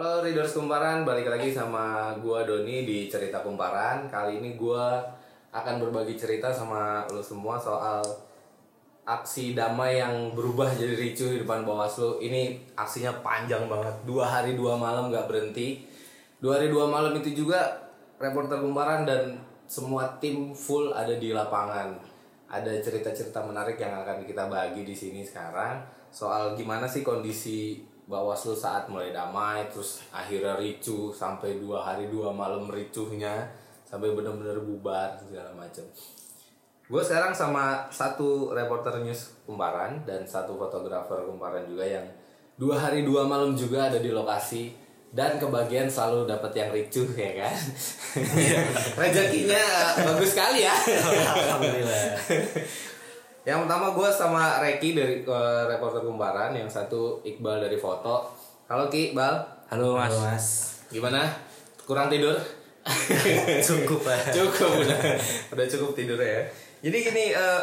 Halo Readers Kumparan, balik lagi sama gua Doni di Cerita Kumparan. Kali ini gua akan berbagi cerita sama lo semua soal aksi damai yang berubah jadi ricuh di depan Bawaslu. Ini aksinya panjang banget, dua hari dua malam nggak berhenti. Dua hari dua malam itu juga reporter Kumparan dan semua tim full ada di lapangan. Ada cerita-cerita menarik yang akan kita bagi di sini sekarang soal gimana sih kondisi Bawaslu saat mulai damai terus akhirnya ricuh sampai dua hari dua malam ricuhnya sampai benar-benar bubar segala macam. Gue sekarang sama satu reporter news Kumparan dan satu fotografer Kumparan juga yang dua hari dua malam juga ada di lokasi dan kebagian selalu dapat yang ricuh ya kan. Rezekinya bagus sekali ya. Alhamdulillah. Yang pertama gue sama Reki dari eh, reporter Kumparan, yang satu Iqbal dari foto. Halo Ki, Iqbal. Halo mas. Halo, Mas. Gimana? Kurang tidur? Cukup Pak. cukup udah. Udah cukup tidur ya. Jadi gini, eh,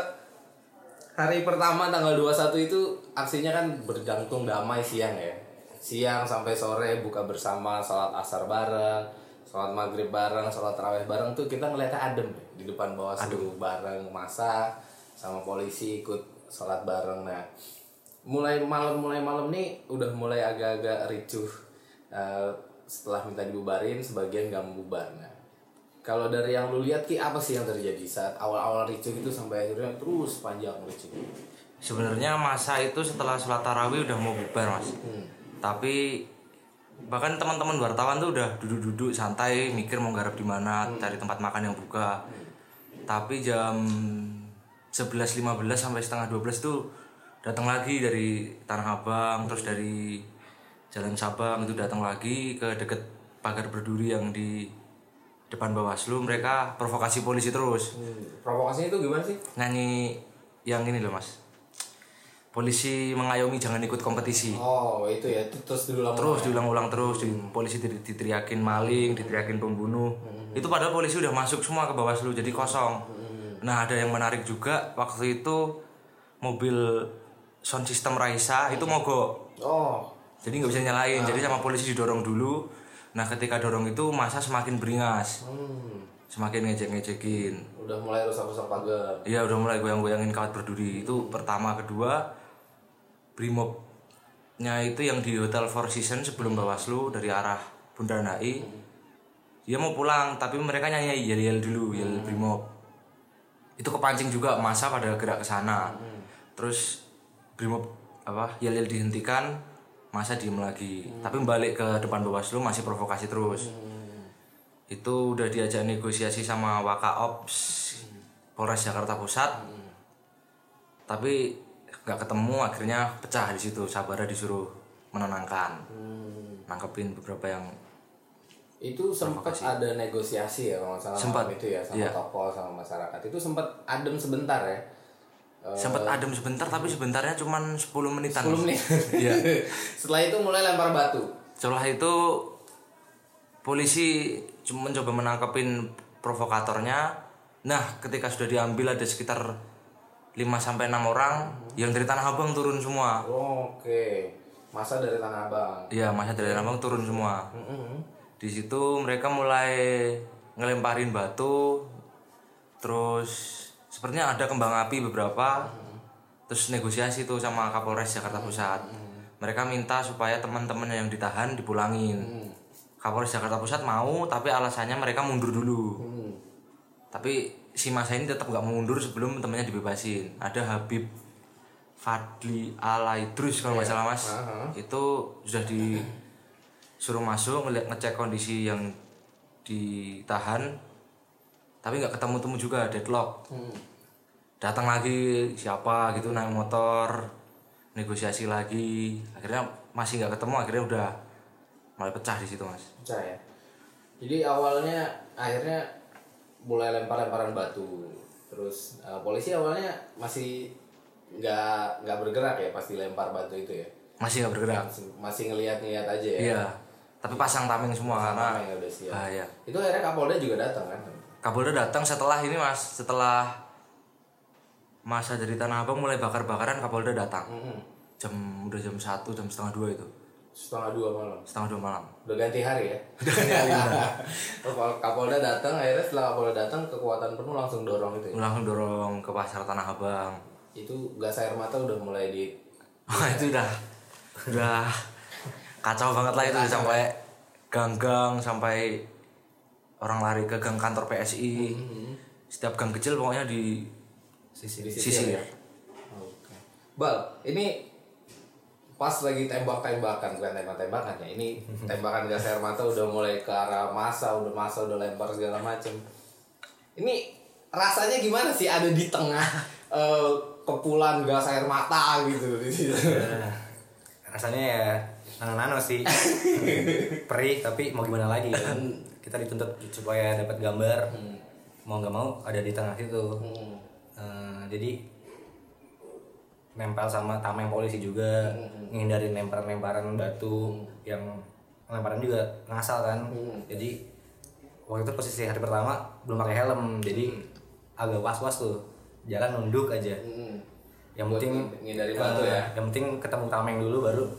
hari pertama tanggal 21 itu aksinya kan bergantung damai siang ya. Siang sampai sore buka bersama, sholat asar bareng, sholat maghrib bareng, sholat tarawih bareng tuh kita ngeliatnya adem ya, di depan bawaslu bareng masa sama polisi ikut sholat bareng. Nah mulai malam mulai malam nih udah mulai agak-agak ricuh Eh, setelah minta dibubarin sebagian gak membubar. Nah kalau dari yang lu lihat ki apa sih yang terjadi saat awal-awal ricuh itu sampai akhirnya terus panjang ricuh? Sebenarnya masa itu setelah sholat tarawih udah mau bubar mas. Tapi bahkan teman-teman wartawan tuh udah duduk-duduk santai mikir mau garap di mana cari tempat makan yang buka. Tapi jam 11.15 sampai setengah 12 tuh datang lagi dari Tanah Abang terus dari Jalan Sabang itu datang lagi ke deket pagar berduri yang di depan Bawaslu. Mereka provokasi polisi terus. Provokasinya itu gimana sih? Nyanyi yang ini loh mas. Polisi mengayomi jangan ikut kompetisi. Oh itu ya itu terus diulang terus diulang-ulang terus di, polisi di- diteriakin maling diteriakin pembunuh. Itu padahal polisi udah masuk semua ke Bawaslu jadi kosong nah ada yang menarik juga waktu itu mobil sound system Raisa itu mogok. Oh. Jadi nggak bisa nyalain jadi sama polisi didorong dulu. Nah ketika dorong itu masa semakin beringas. Hmm, semakin ngejek-ngejekin. Udah mulai rusak-rusak pagar. Iya udah mulai goyang-goyangin kawat berduri. Itu pertama kedua Brimobnya itu yang di Hotel Four Seasons sebelum Bawaslu dari arah Bundaran HI dia mau pulang tapi mereka nyanyi yel yel dulu yel Brimob itu kepancing juga masa pada gerak ke sana. Terus Brimob apa yel yel dihentikan masa diem lagi. Tapi balik ke depan Bawaslu masih provokasi terus. Itu udah diajak negosiasi sama Wakaops Polres Jakarta Pusat. Tapi nggak ketemu akhirnya pecah di situ. Sabara disuruh menenangkan. Nangkepin beberapa yang itu sempat ada negosiasi ya kalau nggak salah Sempat. itu ya sama Iya. tokoh sama masyarakat itu sempat adem sebentar ya Eh, sempat adem sebentar tapi sebentarnya cuman 10 menitan 10 Mas. menit Iya. setelah itu mulai lempar batu setelah itu polisi cuma mencoba menangkepin provokatornya nah ketika sudah diambil ada sekitar 5 sampai 6 orang yang dari Tanah Abang turun semua oke masa dari tanah abang iya masa dari Tanah Abang turun semua Mm-mm. Di situ mereka mulai ngelemparin batu. Terus sepertinya ada kembang api beberapa. Terus negosiasi tuh sama Kapolres Jakarta Pusat. Mereka minta supaya teman-teman yang ditahan dipulangin. Kapolres Jakarta Pusat mau tapi alasannya mereka mundur dulu. Tapi si masa ini tetap nggak mau mundur sebelum temannya dibebasin. Ada Habib Fadli Alaidrus kalau nggak salah mas. Itu sudah disuruh masuk ngeliat ngecek kondisi yang ditahan tapi nggak ketemu temu juga deadlock Hmm. datang lagi siapa gitu naik motor negosiasi lagi akhirnya masih nggak ketemu akhirnya udah mulai pecah di situ mas Pecah ya. Jadi awalnya akhirnya mulai lempar-lemparan batu. Terus eh, polisi awalnya masih nggak nggak bergerak ya pas dilempar batu itu ya. masih nggak bergerak Masih, masih ngeliat-ngeliat aja ya. iya tapi pasang tameng semua karena Sama yang udah siap. bahaya. Itu akhirnya Kapolda juga datang kan. Kapolda datang setelah ini mas. Setelah masa dari Tanah Abang mulai bakar-bakaran Kapolda datang. Mm-mm. jam udah jam satu jam setengah dua itu. Setengah dua malam. Setengah dua malam. Udah ganti hari ya? Kapol- Kapolda datang akhirnya setelah Kapolda datang kekuatan penuh langsung dorong itu ya? Langsung dorong ke pasar Tanah Abang. Itu gas air mata udah mulai di Wah itu udah udah kacau banget lah itu sampai gang-gang sampai orang lari ke gang kantor PSI. Setiap gang kecil pokoknya di sisi sisir. ya? Oke. Bal ini pas lagi tembak-tembakan bukan tembak-tembakan ya ini tembakan gas air mata udah mulai ke arah masa udah masa udah lempar segala macem. Ini rasanya gimana sih ada di tengah eh, kepulan gas air mata gitu di situ? Nah, rasanya ya nano-nano sih. Perih tapi mau gimana lagi kan? Kita dituntut supaya dapat gambar. Mau nggak mau ada di tengah situ. Hmm. Eh, jadi nempel sama tameng polisi juga. Ngindarin lempar-lemparan batu yang lemparan juga ngasal kan? Jadi waktu itu posisi hari pertama belum pakai helm. Jadi agak was-was tuh. Jalan nunduk aja. Hmm. yang Buat penting ngindari batu eh, ya. yang penting ketemu tameng dulu baru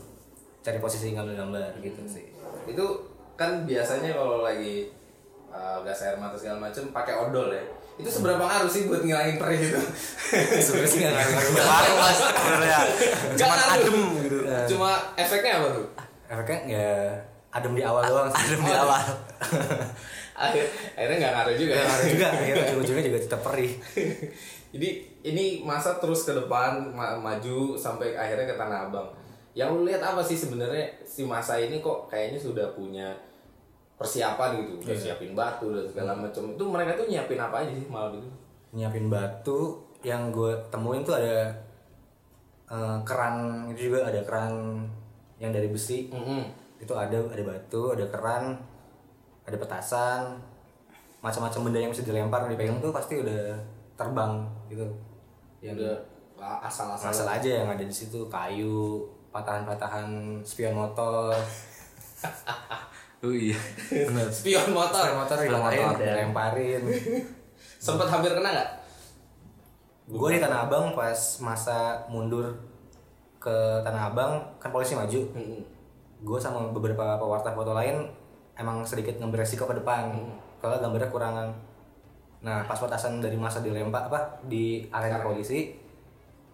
cari posisi ngambil gambar gitu sih. Itu kan biasanya kalau lagi uh, gas air mata segala macem pakai odol ya. Itu seberapa ngaruh sih buat ngilangin perih itu? Sebenarnya sih nggak ngaruh. Baru mas. sebenarnya. Ngaruh. adem gitu. cuma efeknya apa tuh? Efeknya ya adem di awal doang sih. Adem di awal. Akhir, akhirnya nggak ngaruh juga ya? ngaruh juga. Akhirnya ujung-ujungnya juga tetap perih. Jadi ini masa terus ke depan ma- maju sampai akhirnya ke Tanah Abang yang lu lihat apa sih sebenarnya si masa ini kok kayaknya sudah punya persiapan gitu udah siapin batu dan segala macam. Itu mereka tuh nyiapin apa aja sih malam itu? Nyiapin batu yang gue temuin tuh ada eh, keran itu juga ada keran yang dari besi. Mm-mm. itu ada ada batu ada keran ada petasan macam-macam benda yang bisa dilempar dipegang tuh pasti udah terbang gitu. Yang udah asal-asal asal aja yang ada di situ kayu patahan-patahan spion motor. Oh iya. Benar. spion motor? Spion motor Spion motor. dilemparin. Sempet hampir kena nggak? Gue di Tanah Abang pas masa mundur ke Tanah Abang kan polisi maju. Gue sama beberapa pewarta foto lain emang sedikit ngambil resiko ke depan. Kalau gambarnya kurangan nah pas petasan dari masa dilempar apa di arena polisi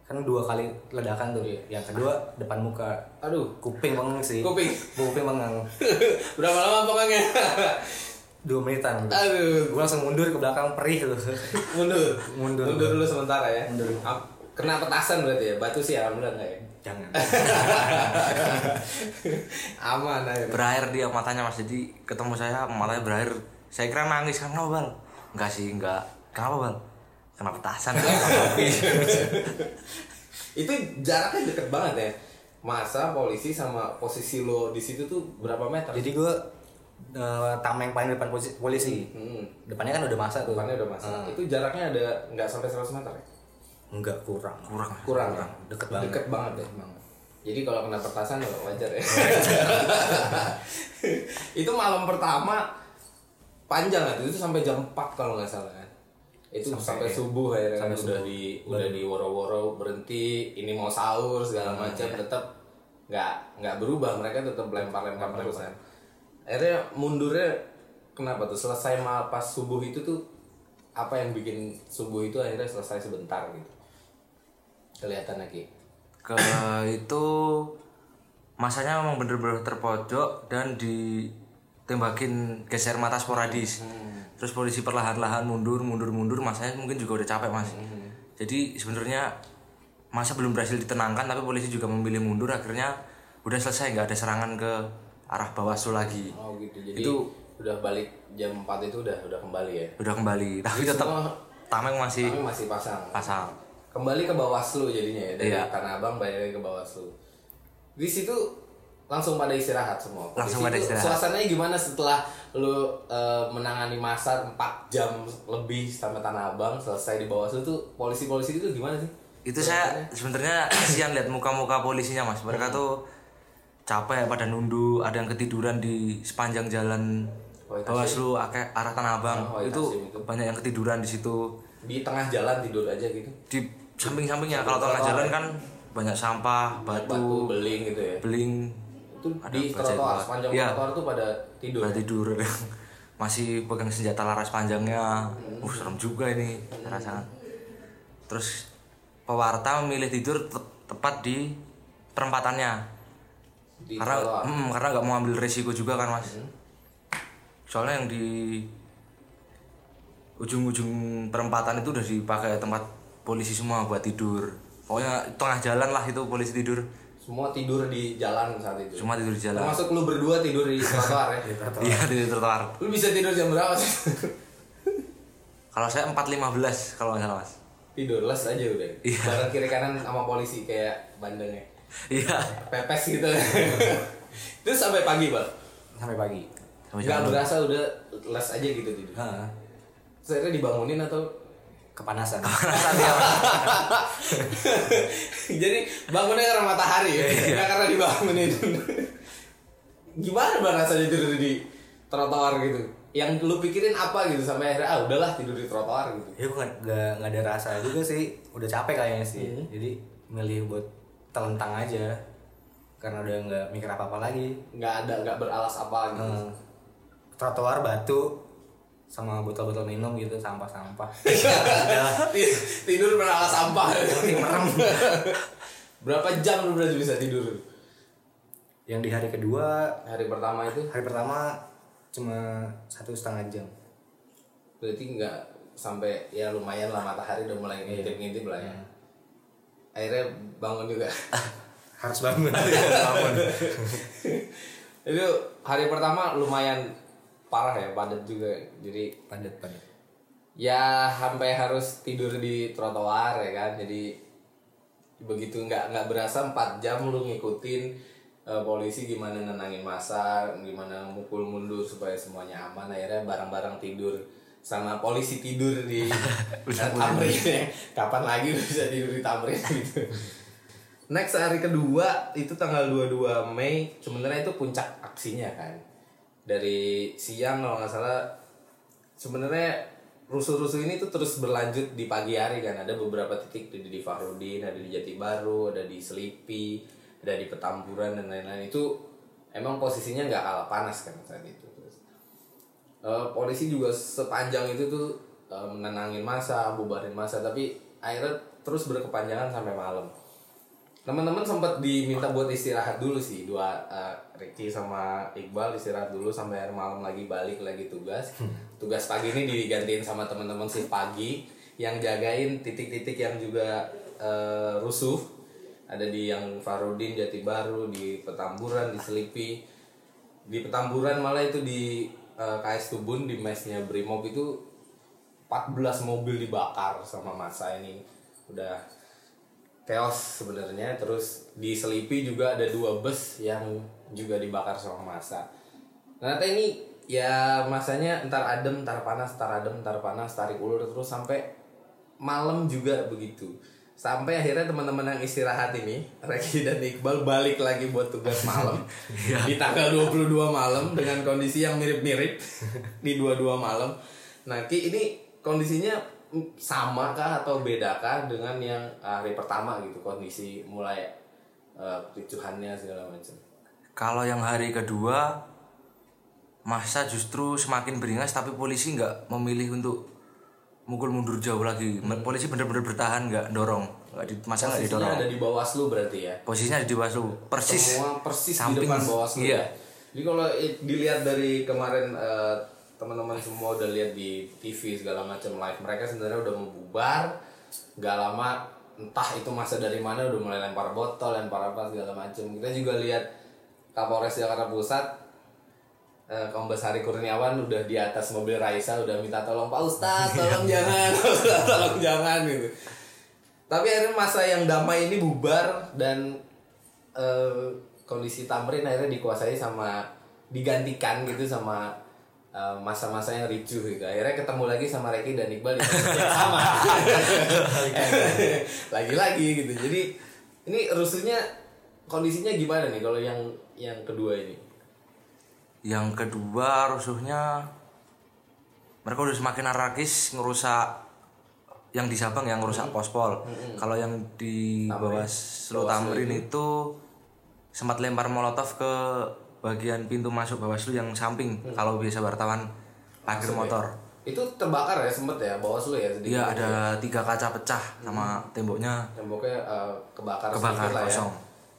kan dua kali ledakan tuh Iya. yang kedua depan muka aduh kuping bengeng sih Kuping. kuping bengeng berapa lama pokoknya dua menitan aduh gue langsung mundur ke belakang perih tuh mundur Mundur. mundur dulu sementara ya Mundur. Ap- kena petasan berarti ya batu sih alhamdulillah enggak ya jangan aman aja Berair dia matanya mas. Jadi ketemu saya matanya berair. Saya kira nangis kan bal. Enggak sih enggak. Kenapa bal? Kena petasan. itu jaraknya deket banget ya masa polisi sama posisi lo di situ tuh berapa meter jadi gue uh, tameng paling depan polisi, polisi. hmm. depannya kan udah masa tuh depannya udah masuk Hmm. itu jaraknya ada nggak sampai 100 meter ya enggak kurang Kurang. kurang, ya? deket banget. deket banget ya jadi kalau kena petasan ya wajar ya itu malam pertama panjang kan itu sampai jam 4 kalau nggak salah itu sampai, subuh akhirnya kan Sampai udah subuh. di udah di woro-woro berhenti ini mau sahur segala macam tetap nggak nggak berubah mereka tetap lempar-lempar terus kan. Akhirnya mundurnya kenapa tuh? Selesai mal pas subuh itu tuh apa yang bikin subuh itu akhirnya selesai sebentar gitu? Kelihatan lagi Ke itu masanya memang bener-bener terpojok dan ditembakin geser mata sporadis. Terus polisi perlahan-lahan mundur, mundur, mundur. Masanya mungkin juga udah capek mas. Jadi sebenarnya masa belum berhasil ditenangkan, tapi polisi juga memilih mundur. Akhirnya udah selesai, nggak ada serangan ke arah Bawaslu lagi. oh gitu jadi Itu- udah balik jam 4 itu udah udah kembali ya Udah kembali, tapi tetap Semua- tameng masih Kami masih pasang pasang. kembali ke Bawaslu jadinya ya dari Iya. Tanah Abang balik ke Bawaslu di situ langsung pada istirahat semua. Langsung pada situ istirahat. suasananya gimana setelah lu eh, menangani masa 4 jam lebih sama Tanah Abang selesai di Bawaslu tuh polisi-polisi itu gimana sih? Itu saya sebenarnya kasihan lihat muka-muka polisinya mas. Mereka tuh capek pada nundu ada yang ketiduran di sepanjang jalan Oh, Bawaslu arah Tanah Abang. Oh, itu itu banyak yang ketiduran di situ. Di tengah jalan tidur aja gitu? Di samping-sampingnya. Kalau tengah jalan kan banyak sampah batu batu beling gitu ya? beling itu Ada di trotoar sepanjang trotoar tuh pada tidur Pada tidur. Masih pegang senjata laras panjangnya. Uh serem juga ini rasakan terus pewarta memilih tidur te- tepat di perempatannya di karena trotoar. mm, karena nggak mau ambil resiko juga kan mas? Soalnya yang di ujung-ujung perempatan itu udah dipakai tempat polisi semua buat tidur. Pokoknya tengah jalan lah itu polisi tidur semua tidur di jalan saat itu. Semua tidur di jalan. Termasuk lu berdua tidur di trotoar ya. Iya tidur trotoar. Lu bisa tidur jam berapa? Sih kalau saya 4.15 kalau nggak salah mas. Tidur les aja udah. Iya. bareng kiri kanan sama polisi kayak bandengnya iya. Pepes gitu. Terus sampai pagi bang sampai pagi. Nggak berasa udah les aja gitu tidur. Heeh. akhirnya dibangunin atau kepanasan. Dia, Mas. jadi bangunnya karena matahari ya? Iya. nggak karena dibangunin. Gimana bang rasanya tidur di trotoar gitu? Yang lu pikirin apa gitu sampai akhirnya ah udahlah tidur di trotoar gitu. Ya gue nggak nggak ada rasa juga sih. Udah capek kayaknya sih. Jadi milih buat telentang aja. Karena udah nggak mikir apa apa lagi. Nggak ada nggak beralas apa gitu. Hmm. trotoar batu sama botol-botol minum gitu sampah-sampah. Tidur beralas sampah. Merem. Berapa jam lu berarti bisa tidur? Yang di hari kedua hari pertama itu? hari pertama cuma satu setengah jam. Berarti nggak sampai ya lumayan lah matahari udah mulai ngintip-ngintip lah ya. Akhirnya bangun juga. Harus bangun. Itu hari pertama lumayan parah ya padat juga. Jadi padat padat. ya sampai harus tidur di trotoar ya kan. Jadi begitu nggak nggak berasa 4 jam lu ngikutin eh, polisi gimana nenangin masa gimana mukul mundur supaya semuanya aman. Akhirnya barang-barang tidur sama polisi tidur di Tamrin. ya. kapan lagi bisa tidur di Tamrin gitu. Next hari kedua itu tanggal 22 Mei sebenarnya itu puncak aksinya kan dari siang kalau nggak salah. Sebenarnya rusuh-rusuh ini tuh terus berlanjut di pagi hari kan. Ada beberapa titik di, di Farudin ada di Jati Baru ada di Selipi ada di Petamburan dan lain-lain. Itu emang posisinya nggak kalah panas kan saat itu. Terus eh, polisi juga sepanjang itu tuh eh, menenangin masa bubarin masa. Tapi akhirnya terus berkepanjangan sampai malam teman-teman sempat diminta buat istirahat dulu sih dua uh, Ricky sama Iqbal istirahat dulu sampai malam lagi balik lagi tugas. Tugas pagi ini digantiin sama teman-teman si pagi yang jagain titik-titik yang juga uh, rusuh. Ada di yang Farudin Jati Baru di Petamburan di Selipi. Di Petamburan malah itu di uh, KS Tubun di mesnya Brimob itu 14 mobil dibakar sama masa ini. Udah chaos sebenarnya. Terus di Selipi juga ada dua bus yang juga dibakar sama masa. Ternyata ini ya masanya entar adem entar panas entar adem entar panas tarik ulur terus sampai malam juga begitu. Sampai akhirnya teman-teman yang istirahat ini Reki dan Iqbal balik lagi buat tugas malam. Di tanggal 22 malam dengan kondisi yang mirip-mirip di 22 malam. Nah Ki ini kondisinya sama kah atau beda kah dengan yang hari pertama gitu kondisi mulai uh, kericuhannya segala macam Kalau yang hari kedua masa justru semakin beringas tapi polisi nggak memilih untuk mukul mundur jauh lagi. Polisi bener-bener bertahan nggak dorong, nggak di, masa nggak didorong. posisinya ada di Bawaslu berarti ya Posisinya ada di Bawaslu, persis. semua persis di samping. depan Bawaslu Iya. ya. Jadi kalau dilihat dari kemarin eh, teman-teman semua udah lihat di TV segala macam live mereka sebenarnya udah mau bubar, nggak lama entah itu masa dari mana udah mulai lempar botol, lempar apa segala macam. Kita juga lihat Kapolres Jakarta Pusat eh, Kombes Hari Kurniawan udah di atas mobil Raisa udah minta tolong Pak Ustadz tolong jangan tolong jangan gitu tapi akhirnya masa yang damai ini bubar dan eh, kondisi Tamrin akhirnya dikuasai sama digantikan gitu sama masa-masa yang ricuh gitu. Akhirnya ketemu lagi sama Reki dan Iqbal yang sama. Lagi-lagi gitu. Jadi ini rusuhnya kondisinya gimana nih kalau yang yang kedua ini? Yang kedua rusuhnya mereka udah semakin anarkis ngerusak yang di Sabang yang ngerusak pospol. Kalau yang di bawah Selu Tamrin itu sempat lempar molotov ke bagian pintu masuk Bawaslu yang samping kalau biasa wartawan parkir motor. Itu terbakar ya sempet ya Bawaslu ya. Iya ada tiga kaca pecah sama temboknya Temboknya eh, kebakar, Kebakar, lah ya. kosong.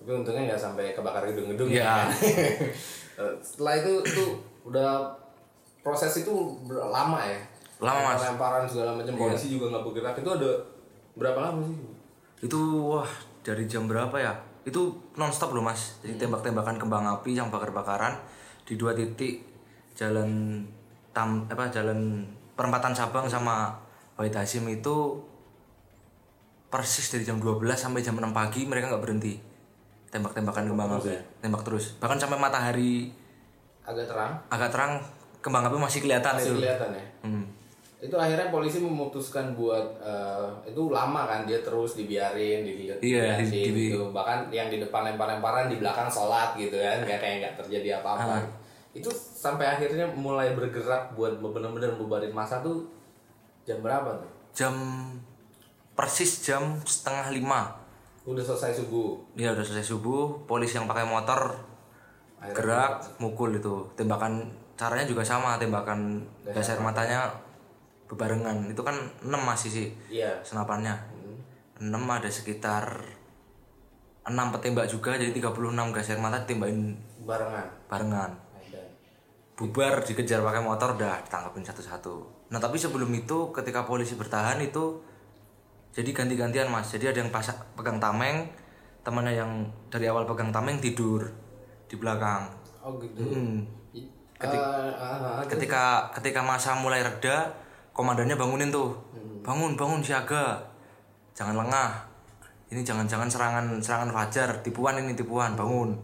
Tapi untungnya nggak sampai kebakar gedung-gedung Iya. ya. Eh, Setelah itu tuh udah proses itu lama ya. Lama, Mas. Lemparan segala macam polisi juga nggak bergerak. Itu ada berapa lama sih? itu wah dari jam berapa ya itu nonstop loh mas jadi tembak-tembakan kembang api yang bakar-bakaran di dua titik jalan tam apa jalan perempatan Sabang sama Wahid Hasim itu persis dari jam 12 sampai jam 6 pagi mereka nggak berhenti tembak-tembakan kembang api tembak terus bahkan sampai matahari Agak terang. agak terang kembang api masih kelihatan Masih itu kelihatan ya. Hmm. Itu akhirnya polisi memutuskan buat eh, itu lama kan dia terus dibiarin, dilihat, Iya, di- di- gitu. Bahkan yang di depan lempar-lemparan di belakang sholat gitu kan, nggak kayak nggak terjadi apa-apa. Itu sampai akhirnya mulai bergerak buat benar-benar bubarin masa tuh jam berapa tuh? jam persis jam setengah lima Udah selesai subuh. Dia udah selesai subuh, polisi yang pakai motor Akhirnya gerak, mukul itu. Tembakan caranya juga sama, tembakan gas air matanya bebarengan. Itu kan 6 masih sih Iya. senapannya. 6 ada sekitar 6 petembak juga, jadi 36 gas air mata ditembakin Barengan. barengan. Bubar dikejar pakai motor udah ditangkapin satu-satu. Nah, tapi sebelum itu ketika polisi bertahan itu jadi ganti-gantian Mas. Jadi ada yang pas pegang tameng, temannya yang dari awal pegang tameng tidur di belakang. Oh gitu. Hmm. I- eh, ah, ah, Ketika ketika masa mulai reda, komandannya bangunin tuh. Bangun, bangun siaga. Jangan lengah. Ini jangan-jangan serangan serangan fajar, tipuan ini tipuan, bangun.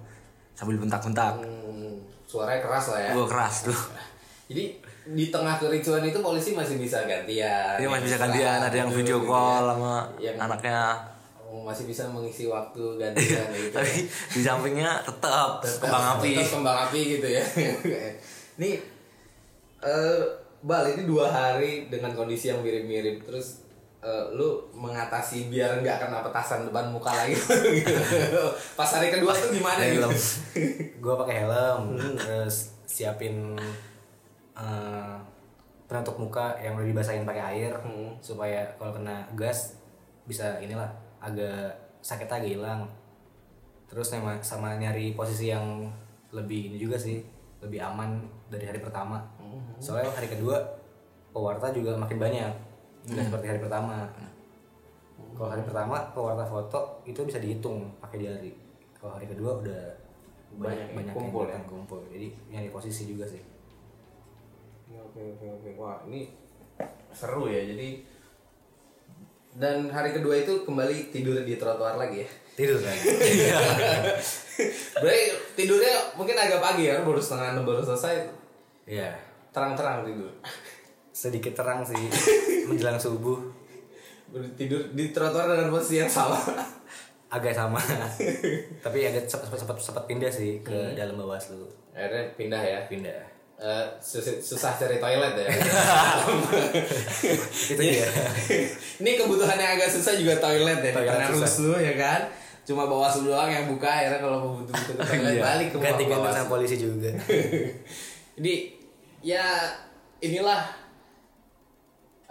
Sambil bentak-bentak. hmm, suaranya keras lah ya. Gua keras tuh. Jadi di tengah kericuan itu polisi masih bisa gantian. Iya masih bisa Istirahat gantian, ada yang gitu, video call ya. sama Yang- anaknya. Oh, masih bisa mengisi waktu gantian gitu. Tapi di sampingnya tetap Tetap- kembang api. tetap kembang api gitu ya. ini eh Bal ini dua hari dengan kondisi yang mirip-mirip terus eh, lu mengatasi biar nggak kena petasan depan muka lagi gitu. Pas hari kedua tuh gimana gitu? Gue pakai helm terus siapin eh, penutup muka yang udah dibasahin pakai air Hmm. supaya kalau kena gas bisa inilah agak sakit agak hilang terus sama, sama nyari posisi yang lebih ini juga sih lebih aman dari hari pertama soalnya hari kedua pewarta juga makin banyak. Nggak seperti hari pertama. Kalau hari pertama pewarta foto itu bisa dihitung pakai jari kalau hari kedua udah Banyak yang banyak kumpul yang kumpul. Jadi nyari posisi juga sih. Oke oke oke. Wah ini seru ya. Jadi dan hari kedua itu kembali tidur di trotoar lagi ya. tidur kan Berarti tidurnya mungkin agak pagi ya, baru setengah enam baru selesai. Iya terang-terang tidur. sedikit terang sih menjelang subuh tidur di trotoar dengan posisi yang sama. agak sama tapi agak cepat cepat cepat pindah sih ke dalam bawaslu Akhirnya pindah ya. pindah Eh, susah, susah cari toilet ya. itu dia Ini kebutuhannya agak susah juga toilet ya. Toilet susah. rusuh ya kan. Cuma bawaslu doang yang buka akhirnya kalau mau butuh-butuh ke toilet balik ke ganti ganti sama polisi juga Jadi ya inilah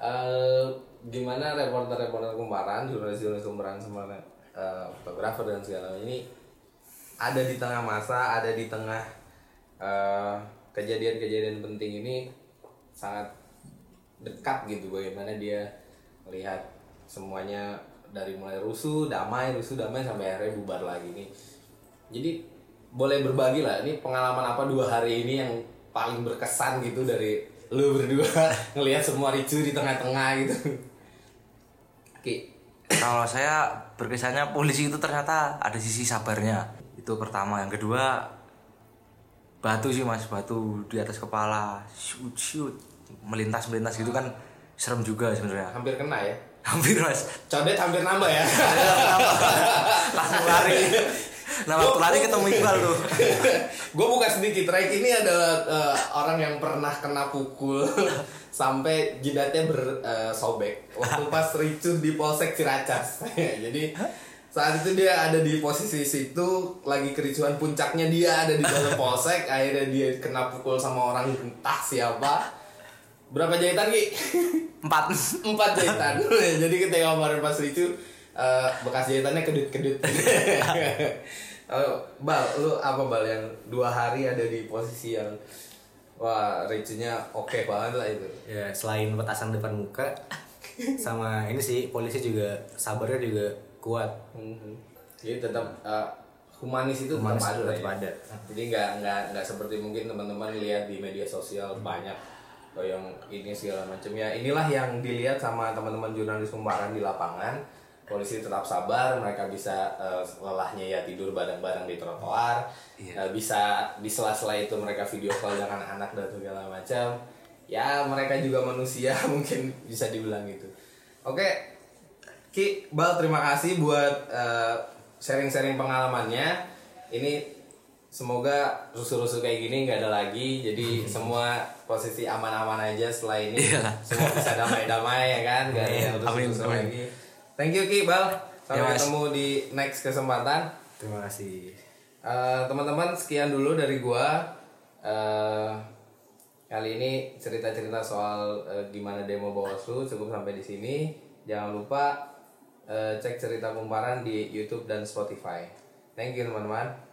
eh gimana reporter-reporter kumparan, jurnalis-jurnalis kumparan sama eh, fotografer dan segala ini ada di tengah masa, ada di tengah eh, kejadian-kejadian penting ini sangat dekat gitu bagaimana dia melihat semuanya dari mulai rusuh, damai, rusuh, damai sampai akhirnya bubar lagi nih. Jadi boleh berbagi lah ini pengalaman apa dua hari ini yang paling berkesan gitu dari lu berdua ngelihat semua ricu di tengah-tengah gitu. Oke. Kalau saya berkesannya polisi itu ternyata ada sisi sabarnya. Itu pertama. Yang kedua batu sih mas, batu di atas kepala, shoot shoot, melintas melintas gitu kan serem juga sebenarnya. Hampir kena ya. Hampir mas, Codet hampir nambah ya. langsung lari. Nah waktu lari ketemu Iqbal tuh. gue buka sedikit Raik ini adalah eh, orang yang pernah kena pukul sampai jidatnya bersobek waktu pas ricuh di polsek Ciracas. Jadi saat itu dia ada di posisi situ lagi kericuhan puncaknya dia ada di dalam polsek. Akhirnya dia kena pukul sama orang entah siapa. Berapa jahitan ki? Empat. empat jahitan. Jadi ketika kemarin pas ricu eh, bekas jahitannya kedut kedut bal lu apa bal yang dua hari ada di posisi yang wah ricunya oke banget lah itu ya selain petasan depan muka sama ini sih polisi juga sabarnya juga kuat Mhm. Jadi tetap uh, humanis itu Humanis tetap ada. tetap ya. ada. Jadi nggak nggak nggak seperti mungkin teman-teman lihat di media sosial banyak oh, yang ini segala macam ya. Inilah yang dilihat sama teman-teman jurnalis kumparan di lapangan. Polisi tetap sabar, mereka bisa uh, lelahnya ya tidur bareng-bareng di trotoar. Uh, bisa di sela-sela itu mereka video call dengan anak dan segala macam. Ya mereka juga manusia mungkin bisa dibilang gitu. Oke, Ki, Bal terima kasih buat eh, sharing-sharing pengalamannya. Ini semoga rusuh-rusuh kayak gini nggak ada lagi. Jadi semua posisi aman-aman aja setelah ini. Iyalah. Semua bisa damai-damai ya kan, nggak ada Amin, rusuh-rusuh lagi. Thank you Ki, Bal. Sampai Ya, ketemu di next kesempatan. terima kasih. Eh, teman-teman sekian dulu dari gua. Eh, kali ini cerita-cerita soal eh, gimana demo Bawaslu cukup sampai di sini. Jangan lupa eh, cek cerita kumparan di YouTube dan Spotify. Thank you teman-teman